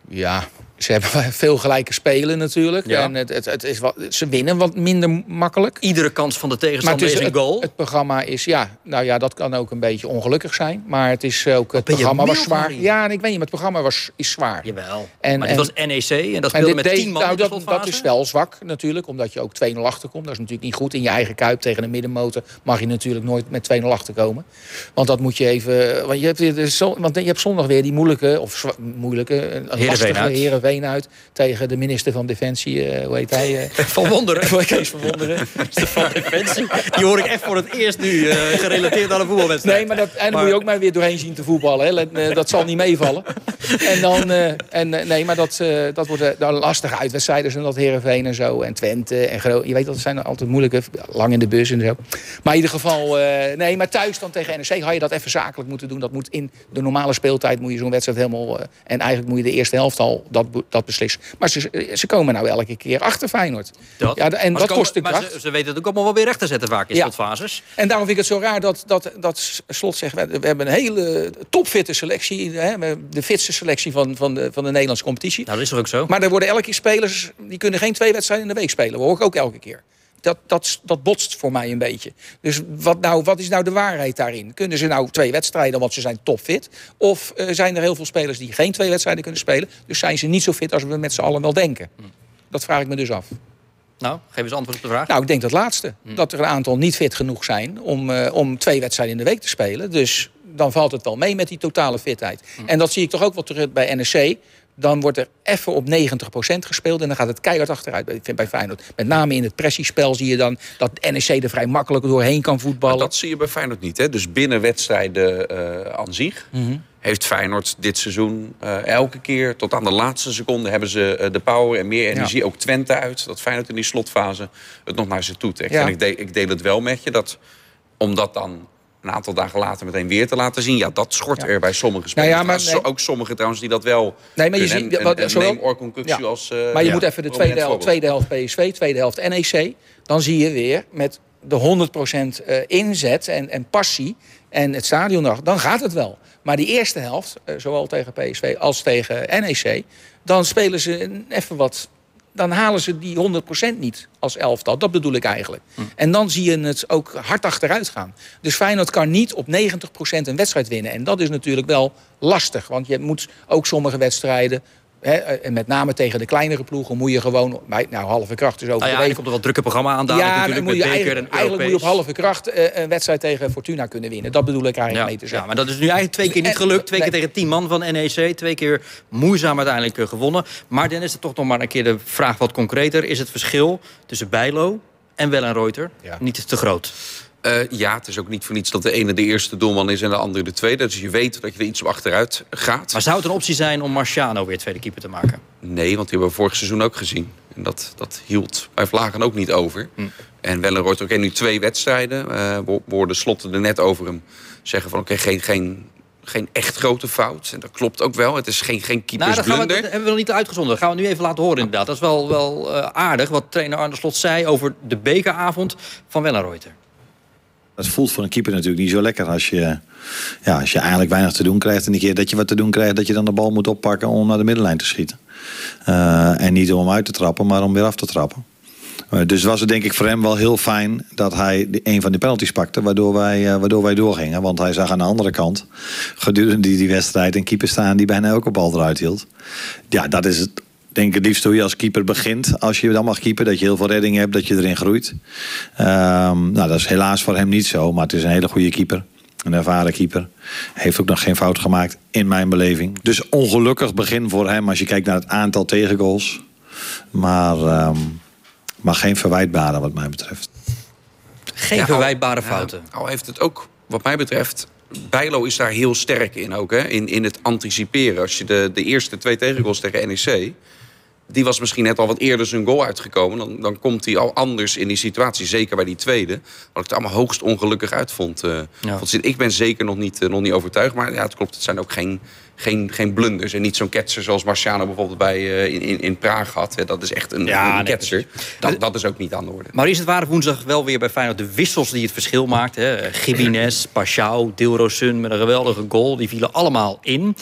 Ja, ze hebben *laughs* veel gelijke spelen natuurlijk. Ja. En het, het, het is wat, ze winnen wat minder makkelijk. Iedere kans van de tegenstander het, is is, een het, goal. het programma is, ja, nou ja, dat kan ook een beetje ongelukkig zijn. Maar het is ook, het ben je programma was zwaar. Ja, en ik weet niet, maar het programma was, is zwaar. Jawel. En- maar dit en- was NEC en dat speelde met deed- 10 man nou, dat, dat is wel zwak natuurlijk, omdat je ook 2-0 achterkomt. Dat is natuurlijk niet goed. In je eigen kuip tegen een middenmotor mag je natuurlijk nooit met 2-0 achterkomen. Want dat moet je even. Want je hebt, want je hebt zondag weer die moeilijke, of moeilijke, een lastige uit. Uit. Tegen de minister van Defensie, eh, hoe heet hij? eh, *laughs* Van Wonderen. *laughs* Kees van Wonderen. *laughs* van Defensie. Die hoor ik echt voor het eerst nu eh, gerelateerd aan een voetbalwedstrijd. Nee, maar dat, en dan moet je ook maar weer doorheen zien te voetballen. Hè. Dat zal niet meevallen. En dan, en, nee, maar dat, dat wordt dan lastige uitwedstrijden. Zoals dat Heerenveen en zo. En Twente. En je weet, dat zijn altijd moeilijke. Lang in de bus en zo. Maar in ieder geval, nee, maar thuis dan tegen NEC had je dat even zakelijk moeten doen. Dat moet in de normale speeltijd moet je zo'n wedstrijd helemaal. en eigenlijk moet je de eerste helft al dat, dat beslissen. Maar ze, ze komen nou elke keer achter Feyenoord. Dat. Ja, en dat ze kost de kracht. Ze, ze weten het ook allemaal wel weer recht te zetten vaak in Ja. slotfases. En daarom vind ik het zo raar dat, dat, dat Slot zegt... we we hebben een hele topfitte selectie. Hè, we de fitste selectie van, van, de, van de Nederlandse competitie. Nou, dat is toch ook zo? Maar er worden elke keer spelers... die kunnen geen twee wedstrijden in de week spelen. Dat hoor ik ook elke keer. Dat, dat, dat botst voor mij een beetje. Dus wat, nou, wat is nou de waarheid daarin? Kunnen ze nou twee wedstrijden, want ze zijn topfit? Of eh, zijn er heel veel spelers die geen twee wedstrijden kunnen spelen? Dus zijn ze niet zo fit als we met z'n allen wel denken? Dat vraag ik me dus af. Nou, geef eens antwoord op de vraag. Nou, ik denk dat laatste. Dat er een aantal niet fit genoeg zijn om, eh, om twee wedstrijden in de week te spelen. Dus dan valt het wel mee met die totale fitheid. En dat zie ik toch ook wel terug bij NEC. Dan wordt er even op 90% gespeeld en dan gaat het keihard achteruit. Vind bij Feyenoord. Met name in het pressiespel zie je dan dat NEC er vrij makkelijk doorheen kan voetballen. Maar dat zie je bij Feyenoord niet. Hè? Dus binnen wedstrijden eh aan zich Mhm. heeft Feyenoord dit seizoen eh, elke keer tot aan de laatste seconde hebben ze eh, de power en meer energie. Ook Twente uit. Dat Feyenoord in die slotfase het nog naar ze toe trekt. Ja. En ik, de, ik deel het wel met je dat om dat dan een aantal dagen later meteen weer te laten zien. Ja, dat schort Ja. er bij sommige Nou spelers. ja, maar nee. Ook sommigen trouwens die dat wel Nee, maar je kunnen. ziet- En- wat- en- en zowel- neem Orkun Kukçu Ja. als... eh, Maar je moet even de tweede helft, tweede helft PSV, tweede helft NEC. Dan zie je weer met de 100% eh, inzet en, en passie en het stadion nog, dan gaat het wel. Maar die eerste helft, eh, zowel tegen PSV als tegen NEC, dan spelen ze even wat. Dan halen ze die 100% niet als elftal. Dat bedoel ik eigenlijk. En dan zie je het ook hard achteruit gaan. Dus Feyenoord kan niet op 90% een wedstrijd winnen. En dat is natuurlijk wel lastig. Want je moet ook sommige wedstrijden Hè, en met name tegen de kleinere ploegen moet je gewoon... bij- Nou, halve kracht is Nou ja, er overdreven. komt er wel drukke programma aan. dadelijk ja, natuurlijk moet je met beker eigenlijk, en eigenlijk moet je op halve kracht eh, een wedstrijd tegen Fortuna kunnen winnen. Dat bedoel ik eigenlijk Ja, mee te ja, zeggen. maar dat is nu eigenlijk twee keer niet gelukt. Twee keer tegen tien man van NEC. Twee keer moeizaam uiteindelijk eh, gewonnen. Maar dan is het toch nog maar een keer de vraag wat concreter. Is het verschil tussen Bijlo en Wellenreuter Ja. niet te groot? Eh, ja, het is ook niet voor niets dat de ene de eerste doelman is en de andere de tweede. Dus je weet dat je er iets op achteruit gaat. Maar zou het een optie zijn om Marciano weer tweede keeper te maken? Nee, want die hebben we vorig seizoen ook gezien. En dat, dat hield bij Vlagen ook niet over. En Wellenrooyd, oké, nu twee wedstrijden. eh wo- woorden slotten er net over hem. Zeggen van, oké, geen, geen, geen echt grote fout. En dat klopt ook wel. Het is geen, geen Nou, dat, gaan we, dat keepersblunder. hebben we nog niet uitgezonden. Dat gaan we nu even laten horen inderdaad. Dat is wel, wel eh, aardig wat trainer Arne Slot zei over de bekeravond van Wellenreuter. Het voelt voor een keeper natuurlijk niet zo lekker als je, ja, als je eigenlijk weinig te doen krijgt. En een keer dat je wat te doen krijgt, dat je dan de bal moet oppakken om naar de middenlijn te schieten. Uh, en niet om uit te trappen, maar om weer af te trappen. Uh, dus was het denk ik voor hem wel heel fijn dat hij een van die penalties pakte, waardoor wij, uh, waardoor wij doorgingen. Want hij zag aan de andere kant gedurende die, die wedstrijd een keeper staan die bijna elke bal eruit hield. Ja, dat is het denk het liefst hoe je als keeper begint. Als je dan mag keeper, dat je heel veel redding hebt, dat je erin groeit. Um, nou, dat is helaas voor hem niet zo, maar het is een hele goede keeper. Een ervaren keeper. Heeft ook nog geen fout gemaakt in mijn beleving. Dus ongelukkig begin voor hem als je kijkt naar het aantal tegengoals. Maar, um, maar geen verwijtbare wat mij betreft. Geen ja, verwijtbare fouten. Ja, al heeft het ook, wat mij betreft, Bijlo is daar heel sterk in ook, hè? In, in het anticiperen. Als je de, de eerste twee tegengoals tegen NEC die was misschien net al wat eerder zijn goal uitgekomen. Dan, dan komt hij al anders in die situatie. Zeker bij die tweede. Wat ik het allemaal hoogst ongelukkig uitvond. Uh, ja. Ik ben zeker nog niet, uh, nog niet overtuigd. Maar ja, het klopt. Het zijn ook geen geen, geen blunders. En niet zo'n ketser zoals Marciano bijvoorbeeld bij, uh, in, in, in Praag had. Dat is echt een, ja, een ketser. Dat, dat is ook niet aan de orde. Maar is het waren woensdag wel weer bij Feyenoord de wissels die het verschil maakten. Gibines, Pashao, Dilrosun met een geweldige goal. Die vielen allemaal in.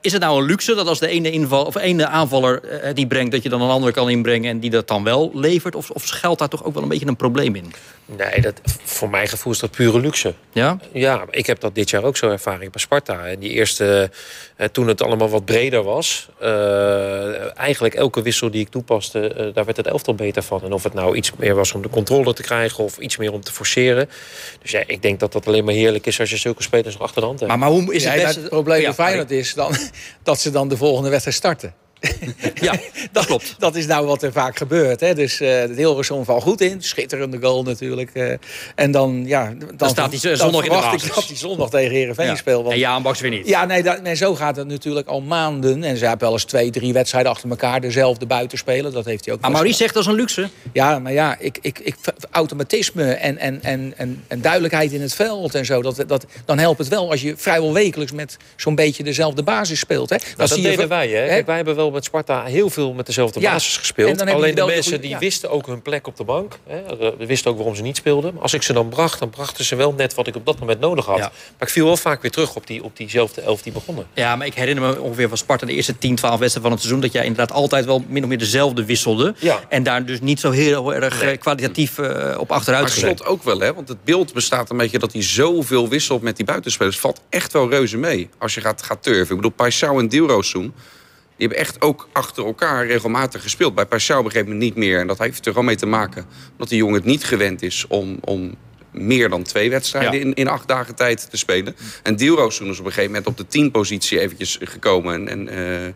Is het nou een luxe dat als de ene, inval, of ene aanvaller die brengt... dat je dan een andere kan inbrengen en die dat dan wel levert? Of, of schuilt daar toch ook wel een beetje een probleem in? Nee, dat, voor mijn gevoel is dat pure luxe. Ja? Ja, ik heb dat dit jaar ook zo ervaring bij Sparta. En die eerste, eh, toen het allemaal wat breder was... Uh, eigenlijk elke wissel die ik toepaste, uh, daar werd het elftal beter van. En of het nou iets meer was om de controle te krijgen... of iets meer om te forceren. Dus ja, ik denk dat dat alleen maar heerlijk is... als je zulke spelers nog achter de hand hebt. Maar, maar hoe is het, ja, beste... het probleem bij Feyenoord is dan, *laughs* dat ze dan de volgende wedstrijd starten. *laughs* ja, dat klopt. Dat is nou wat er vaak gebeurt. Hè. Dus uh, Hilversum valt goed in. Schitterende goal natuurlijk. Uh, en dan, ja, dan, dan staat hij zondag in de basis. ik dat hij zondag tegen Heerenveen ja. speelt. Want, en Jaan Baks weer niet. Ja, nee, dat, nee, zo gaat het natuurlijk al maanden. En ze hebben wel eens twee, drie wedstrijden achter elkaar dezelfde buiten spelen. Dat heeft hij ook. Maar Maurice zegt dat is een luxe. Ja, maar ja, ik, ik, ik, automatisme en, en, en, en, en duidelijkheid in het veld en zo. Dat, dat, dan helpt het wel als je vrijwel wekelijks met zo'n beetje dezelfde basis speelt. Hè. Dat, dat deden wij. Hè? Kijk, wij hebben wel met Sparta heel veel met dezelfde ja. basis gespeeld. Alleen de mensen die ja. wisten ook hun plek op de bank. Hè. We wisten ook waarom ze niet speelden. Maar als ik ze dan bracht, dan brachten ze wel net wat ik op dat moment nodig had. Ja. Maar ik viel wel vaak weer terug op, die, op diezelfde elf die begonnen. Ja, maar ik herinner me ongeveer van Sparta de eerste 10, 12 wedstrijden van het seizoen... dat jij inderdaad altijd wel min of meer dezelfde wisselde. En daar dus niet zo heel erg nee. kwalitatief uh, op achteruit Maar slot ook wel, hè? Want het beeld bestaat een beetje dat hij zoveel wisselt met die buitenspelers. Valt echt wel reuze mee als je gaat, gaat turven. Ik bedoel, Paisao en Dilrosun die hebben echt ook achter elkaar regelmatig gespeeld. Bij Paschal begreep men niet meer. En dat heeft er gewoon mee te maken dat die jongen het niet gewend is om, om meer dan twee wedstrijden in, in acht dagen tijd te spelen. En Dielroos toen is op een gegeven moment op de tien positie eventjes gekomen. En, en uh,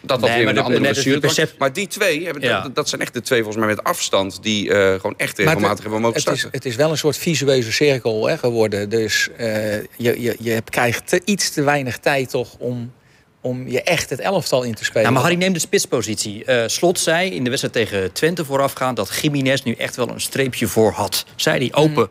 dat had nee, weer een andere blessure. Maar die twee, hebben, ja. dat, dat, zijn echt de twee volgens mij met afstand... die uh, gewoon echt regelmatig hebben mogen starten. Het is, het is wel een soort visueuze cirkel hè, geworden. Dus uh, je, je, je krijgt te, iets te weinig tijd toch om om je echt het elftal in te spelen. Ja, maar Harry neemt de spitspositie. Uh, Slot zei in de wedstrijd tegen Twente voorafgaand... dat Jiménez nu echt wel een streepje voor had. Zei hij open. Mm.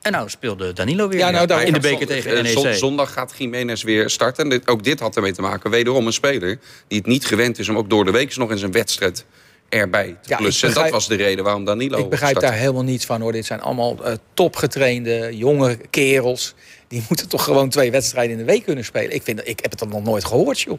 En nou speelde Danilo weer ja, nou, in de beker tegen NEC. Zondag gaat Jiménez weer starten. En ook dit had ermee te maken. Wederom een speler die het niet gewend is... om ook door de week nog in zijn wedstrijd erbij te plussen. en dat was de reden waarom Danilo Ik begrijp startte. daar helemaal niets van. hoor. Dit zijn allemaal uh, topgetrainde, jonge kerels die moeten toch gewoon twee wedstrijden in de week kunnen spelen. Ik, vind, ik heb het dan nog nooit gehoord, joh.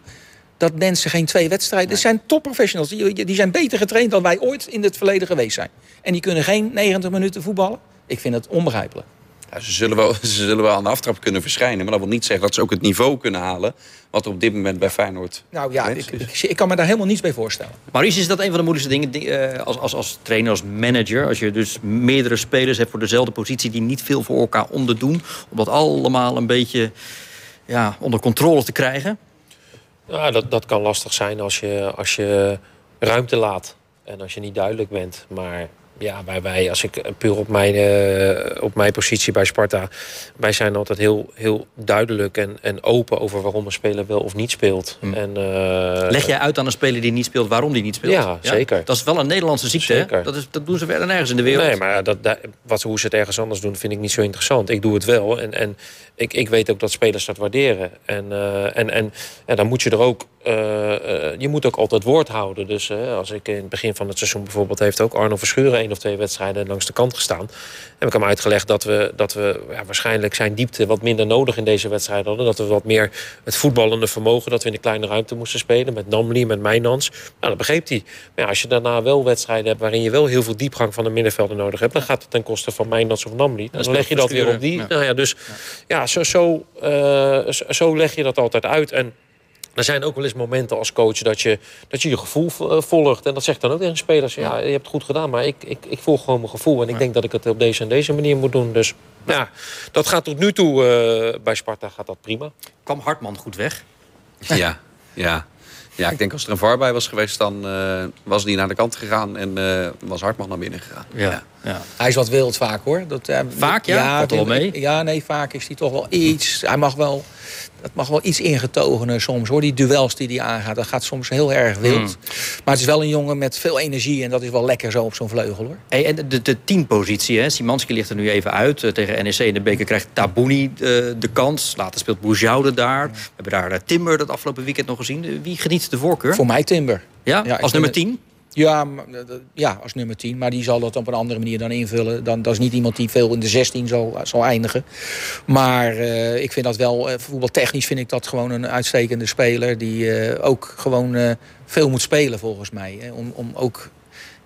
Dat mensen geen twee wedstrijden... Nee. Er zijn topprofessionals. Die, die zijn beter getraind dan wij ooit in het verleden geweest zijn. En die kunnen geen 90 minuten voetballen. Ik vind het onbegrijpelijk. Ja, ze, zullen wel, *laughs* ze zullen wel aan de aftrap kunnen verschijnen. Maar dat wil niet zeggen dat ze ook het niveau kunnen halen. Wat er op dit moment bij Feyenoord. Nou ja, ik, ik, ik, kan me daar helemaal niets bij voorstellen. Maurice, is dat een van de moeilijkste dingen uh, als, als, als trainer, als manager? Als je dus meerdere spelers hebt voor dezelfde positie die niet veel voor elkaar onderdoen. Om dat allemaal een beetje ja, onder controle te krijgen? Ja, dat, dat kan lastig zijn als je, als je ruimte laat. En als je niet duidelijk bent. Maar ja, wij, wij, als ik puur op mijn, uh, op mijn positie bij Sparta. Wij zijn altijd heel, heel duidelijk en, en open over waarom een speler wel of niet speelt. Hm. En, uh, Leg jij uit aan een speler die niet speelt waarom die niet speelt? Ja, ja? zeker. Dat is wel een Nederlandse ziekte. Hè? Dat, is, dat doen ze verder nergens in de wereld. Nee, maar dat, dat, wat, hoe ze het ergens anders doen, vind ik niet zo interessant. Ik doe het wel. En, en ik, ik weet ook dat spelers dat waarderen. En, uh, en, en, en dan moet je er ook eh, eh, je moet ook altijd woord houden. Dus eh, als ik in het begin van het seizoen bijvoorbeeld... heeft ook Arno Verschuren één of twee wedstrijden langs de kant gestaan. Heb ik hem uitgelegd dat we, dat we ja, waarschijnlijk zijn diepte wat minder nodig in deze wedstrijd hadden. Dat we wat meer het voetballende vermogen... dat we in de kleine ruimte moesten spelen met Namli, met Mijnans. Nou, dat begreep hij. Maar ja, als je daarna wel wedstrijden hebt... waarin je wel heel veel diepgang van de middenvelden nodig hebt... dan gaat het ten koste van Mijnans of Namli. Dan leg je dat weer op die. Ja. Nou ja, dus ja, zo, zo, eh, zo- zo leg je dat altijd uit. En er zijn ook wel eens momenten als coach dat je dat je, je gevoel eh, volgt. En dat zegt dan ook tegen spelers. Ja, je hebt het goed gedaan, maar ik, ik, ik volg gewoon mijn gevoel. En ik denk dat ik het op deze en deze manier moet doen. Dus ja, dat gaat tot nu toe eh, bij Sparta gaat dat prima. Kwam Hartman goed weg? *laughs* Ja, ja. Ja, ik denk als er een VAR bij was geweest, dan eh, was die naar de kant gegaan en eh, was Hartman naar binnen gegaan. Ja. ja. Hij is wat wild vaak hoor. Dat, eh, Vaak, ja? Valt er wel mee? Ja, nee, vaak is hij toch wel iets. Hij mag wel. Dat mag wel iets ingetogener soms hoor. Die duels die hij aangaat, dat gaat soms heel erg wild. Hmm. Maar het is wel een jongen met veel energie en dat is wel lekker zo op zo'n vleugel hoor. Hey, en de, de teampositie, hè? Simanski ligt er nu even uit. Eh, tegen NEC in de beker krijgt Tabouni eh, de kans. Later speelt Boujoude daar. We hebben daar Timber dat afgelopen weekend nog gezien. Wie geniet de voorkeur? Voor mij Timber. ja? Ja, als nummer het- 10? Ja, eh, ja, als nummer 10. Maar die zal dat op een andere manier dan invullen. Dan, dat is niet iemand die veel in de 16 zal, zal eindigen. Maar eh, ik vind dat wel, eh, voetbaltechnisch vind ik dat gewoon een uitstekende speler. Die eh, ook gewoon eh, veel moet spelen volgens mij. Hè. Om, om ook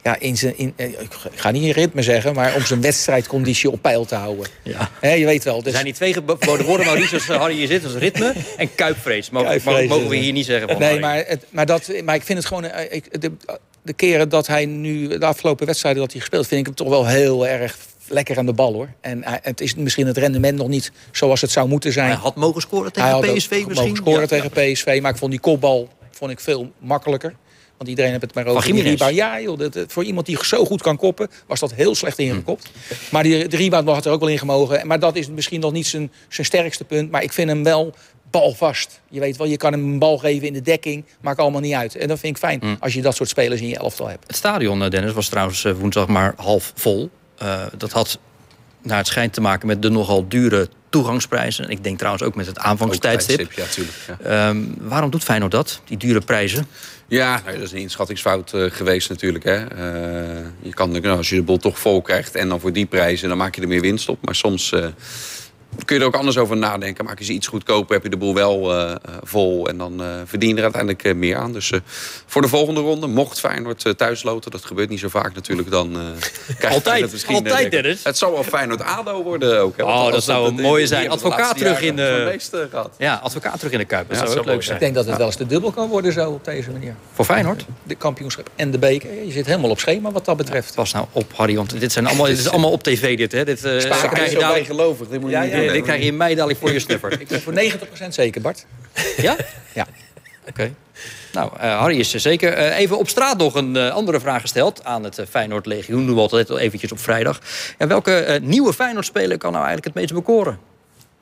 ja, in zijn, in, eh, ik ga niet in ritme zeggen, maar om zijn wedstrijdconditie op peil te houden. Ja. Hè, je weet wel. Er Dus, zijn die twee geboden woorden, Maurice, als eh, Harry hier zit. Dat is ritme en kuipvrees. Mogen, Kuipvrees, mogen we hier niet zeggen van Nee, Harry. maar, het, maar, dat, maar ik vind het gewoon. eh, Ik, de, de keren dat hij nu, de afgelopen wedstrijden dat hij gespeeld, vind ik hem toch wel heel erg lekker aan de bal hoor. En hij- het is misschien het rendement nog niet zoals het zou moeten zijn. Hij had mogen scoren Hij tegen had ook PSV mogen misschien. scoren Ja. tegen PSV, maar ik vond die kopbal vond ik veel makkelijker. Want iedereen heeft het maar over die rebound. Ja, joh, dat, voor iemand die zo goed kan koppen, was dat heel slecht ingekopt. Maar die, de rebound had er ook wel in gemogen. Maar dat is misschien nog niet zijn, zijn sterkste punt. Maar ik vind hem wel balvast. Je weet wel, je kan hem een bal geven in de dekking. Maakt allemaal niet uit. En dat vind ik fijn als je dat soort spelers in je elftal hebt. Het stadion, eh, Dennis, was trouwens eh, woensdag maar half vol. Eh, dat had naar het schijnt te maken met de nogal dure toegangsprijzen. En ik denk trouwens ook met het aanvangstijdstip. Ook tijdstip, Ja, tuurlijk. Ja. Ehm, waarom doet Feyenoord dat, die dure prijzen? Ja, dat is een inschattingsfout eh, geweest natuurlijk. Hè. Eh, je kan, nou, als je de bol toch vol krijgt en dan voor die prijzen... dan maak je er meer winst op. Maar soms eh, kun je er ook anders over nadenken. Maak je ze iets goedkoper, heb je de boel wel eh, eh, vol... en dan eh, verdien je er uiteindelijk meer aan. Dus eh, voor de volgende ronde, mocht Feyenoord uh, thuis loten... dat gebeurt niet zo vaak natuurlijk, dan... eh, *laughs* krijg je Altijd, het misschien, altijd, Dennis. Het zou wel Feyenoord-ADO worden ook. Hè, Oh, dat zou het- mooi die zijn. Advocaat terug in de-. Ja, advocaat terug in de Kuip. Dat Ja, zou ook leuk mooi Ik zijn. denk dat het wel eens de dubbel kan worden zo op deze manier. Voor Feyenoord? De kampioenschap en de beker. Je zit helemaal op schema wat dat betreft. Pas nou op, Harry, want dit, zijn allemaal, dit is allemaal op tv dit. Hè. Dit, eh, Spaken krijg is je zo bijgelovig, dit moet je niet doen. Dit krijg je in mei dadelijk voor je snuffer. Ik ben voor 90% zeker, Bart. Ja? Ja. Oké. Nou, eh, Harry is er zeker. Eh, even op straat nog een eh, andere vraag gesteld aan het Feyenoord Legioen. Doen we altijd al eventjes op vrijdag. Ja, welke nieuwe Feyenoord-speler kan nou eigenlijk het meest bekoren?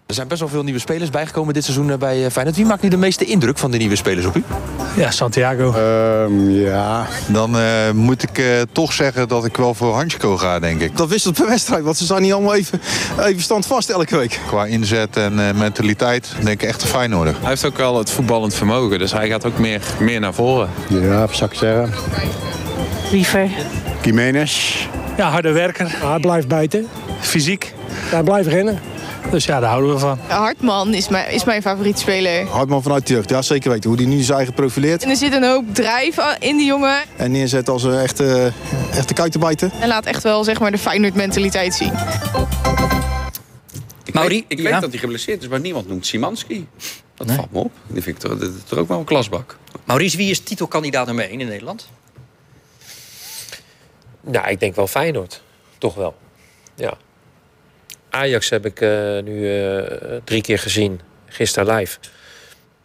Er zijn best wel veel nieuwe spelers bijgekomen dit seizoen eh, bij eh, Feyenoord. Wie maakt nu de meeste indruk van de nieuwe spelers op u? Ja, Santiago. Ehm, ja, dan eh, moet ik eh, toch zeggen dat ik wel voor Hansko ga, denk ik. Dat wisselt per wedstrijd, want ze staan niet allemaal even, even standvast elke week. Qua inzet en eh, mentaliteit denk ik echt een Feyenoorder. Hij heeft ook wel het voetballend vermogen, dus hij gaat ook meer, meer naar voren. Ja, zou ik zeggen? Liever. Jiménez. Ja, harde werker. Hij blijft bijten. Fysiek. Hij blijft rennen. Dus ja, daar houden we van. Hartman is mijn, is mijn favoriete speler. Hartman vanuit de jeugd, ja zeker weten. Hoe hij nu zijn eigen profileert En er zit een hoop drijf in die jongen. en neerzet als een echte, echte kuitenbijter. En laat echt wel zeg maar, de Feyenoord-mentaliteit zien. Ik Mauri, weet, ik ja. weet dat hij geblesseerd is, maar niemand noemt Simanski. Dat Nee. valt me op. Die vind ik toch, dat is toch ook wel een klasbak. Maurice, wie is titelkandidaat nummer 1 in Nederland? Nou, ik denk wel Feyenoord. Toch wel. Ja. Ajax heb ik eh, nu eh, drie keer gezien. Gisteren live.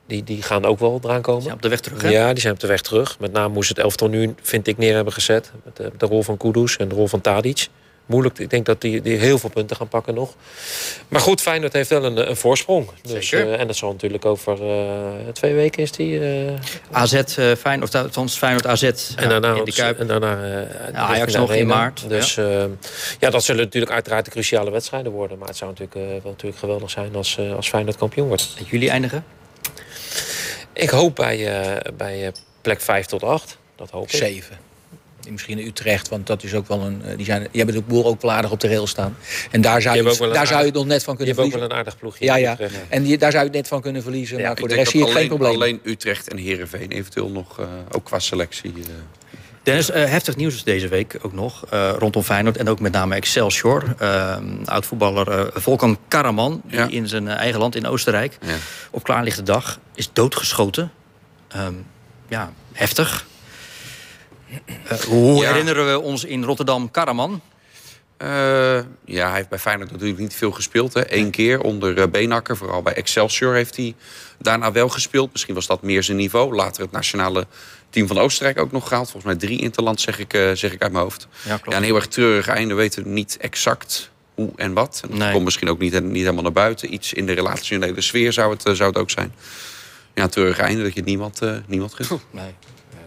Die, die gaan ook wel eraan komen. Zijn op de weg terug, hè? Ja, die zijn op de weg terug. Met name ze het elftal nu, vind ik, neer hebben gezet. Met de, de rol van Kudus en de rol van Tadic. Moeilijk. Ik denk dat die, die heel veel punten gaan pakken nog. Maar goed, Feyenoord heeft wel een, een voorsprong. Dus, Zeker. eh, en dat zal natuurlijk over eh, twee weken is die... eh, AZ, eh Feyenoord, of althans Feyenoord AZ en daarna, in de Kuip. En daarna eh, Ja, Ajax nog in maart, Dus ja. ja, dat zullen natuurlijk uiteraard de cruciale wedstrijden worden. Maar het zou natuurlijk, eh, wel natuurlijk geweldig zijn als, eh als Feyenoord kampioen wordt. Dat jullie eindigen? Ik hoop bij, eh, bij eh, plek 5 tot 8. Dat hoop ik. Zeven. Misschien Utrecht, want dat is ook wel een. eh, Die, zijn, die hebben de boel ook wel aardig op de rail staan. En daar zou je, ook een daar zou je nog net van kunnen hebben ook verliezen. wel een aardig ploegje. Ja, in ja. Utrecht. En die, daar zou je het net van kunnen verliezen. maar voor de denk rest zie ik geen alleen, probleem. alleen Utrecht en Heerenveen eventueel nog, eh, ook qua selectie. eh, Dennis, heftig nieuws is deze week ook nog eh, rondom Feyenoord en ook met name Excelsior. Uh, Oud-voetballer Volkan Karaman, die in zijn eigen land in Oostenrijk Ja. op klaarlichte dag is doodgeschoten. Ehm, ja, heftig. Eh, hoe Ja. herinneren we ons in Rotterdam Karaman? Eh, ja, hij heeft bij Feyenoord natuurlijk niet veel gespeeld. Hè. Eén keer onder eh, Beenakker, vooral bij Excelsior heeft hij daarna wel gespeeld. Misschien was dat meer zijn niveau. Later het nationale team van Oostenrijk ook nog gehaald. Volgens mij drie interland, zeg ik, eh, zeg ik uit mijn hoofd. Ja, klopt. Ja, een heel erg treurig einde. We weten niet exact hoe en wat. En dat Nee. komt misschien ook niet, niet helemaal naar buiten. Iets in de relationele sfeer zou het, zou het ook zijn. Ja, een treurig einde dat je het niemand, eh niemand gunt. Nee,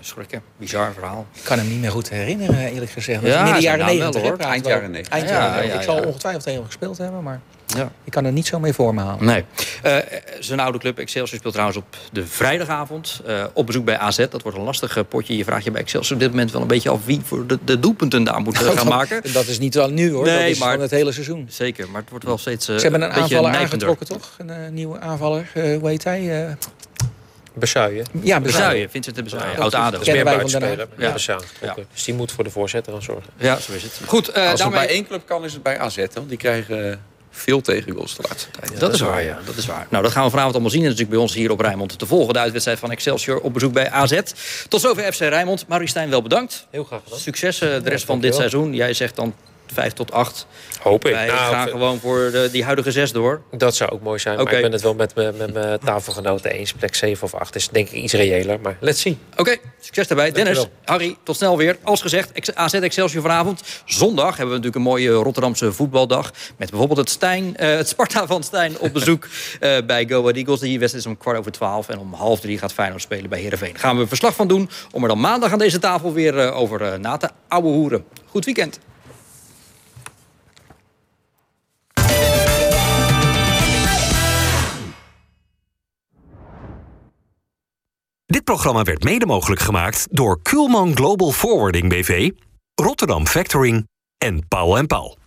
schrikken. Bizar verhaal. Ik kan hem niet meer goed herinneren, eerlijk gezegd. Ja, midden jaren naam wel, negentig. hoor. hè, praat Eind jaren 90. Eind Ja, jaren 90. ja, Ik zal ongetwijfeld tegen hem gespeeld hebben, maar Ja. ik kan er niet zo mee voor me halen. Nee. Eh, zijn oude club Excelsior speelt trouwens op de vrijdagavond. eh, op bezoek bij AZ. Dat wordt een lastig eh, potje. Je vraagt je bij Excelsior op dit moment wel een beetje af... wie voor de, de doelpunten daar moet eh, *laughs* gaan maken. Dat is niet wel nu hoor, Nee, dat is maar- van het hele seizoen. Zeker, maar het wordt wel steeds eh, Ze hebben een beetje aanvaller aangetrokken, toch? Een eh, nieuwe aanvaller, eh, hoe heet hij? Eh, Bezuijen. ja, Bezuijen, Vincent de Bezuijen. Ja, Oud dat is meer buitenspeler. Ja. Bezuijen. Dus die moet voor de voorzetter gaan zorgen. Ja, zo is het. Goed, eh, Als het daarmee... bij één club kan, is het bij AZ. Want die krijgen veel tegengoals de laatste tijd. Dat is waar, ja. Dat is waar. Nou, dat gaan we vanavond allemaal zien. En natuurlijk bij ons hier op Rijnmond te volgen. De uitwedstrijd van Excelsior op bezoek bij AZ. Tot zover FC Rijnmond. Marie Stijn, wel bedankt. Heel graag gedaan. Succes eh, de rest van dit seizoen. Jij zegt dan 5 tot 8. Hoop ik. Wij Nou, gaan gewoon voor de, die huidige 6 door. Dat zou ook mooi zijn. Maar ik ben het wel met mijn *laughs* tafelgenoten eens. Plek 7 of 8 is denk ik iets reëler. Maar let's see. Oké, succes daarbij. Dennis. Harry, tot snel weer. Als gezegd, AZ Excelsior vanavond. Zondag hebben we natuurlijk een mooie Rotterdamse voetbaldag. Met bijvoorbeeld het, Stijn, eh, het Sparta van Stijn op bezoek *laughs* eh, bij Go Ahead Eagles. Die wedstrijd is om kwart over twaalf. En om half drie gaat Feyenoord spelen bij Heerenveen. Gaan we verslag van doen om er dan maandag aan deze tafel weer eh, over eh, na te ouwe hoeren. Goed weekend. Dit programma werd mede mogelijk gemaakt door Kuhlman Global Forwarding BV, Rotterdam Factoring en Paul Paul.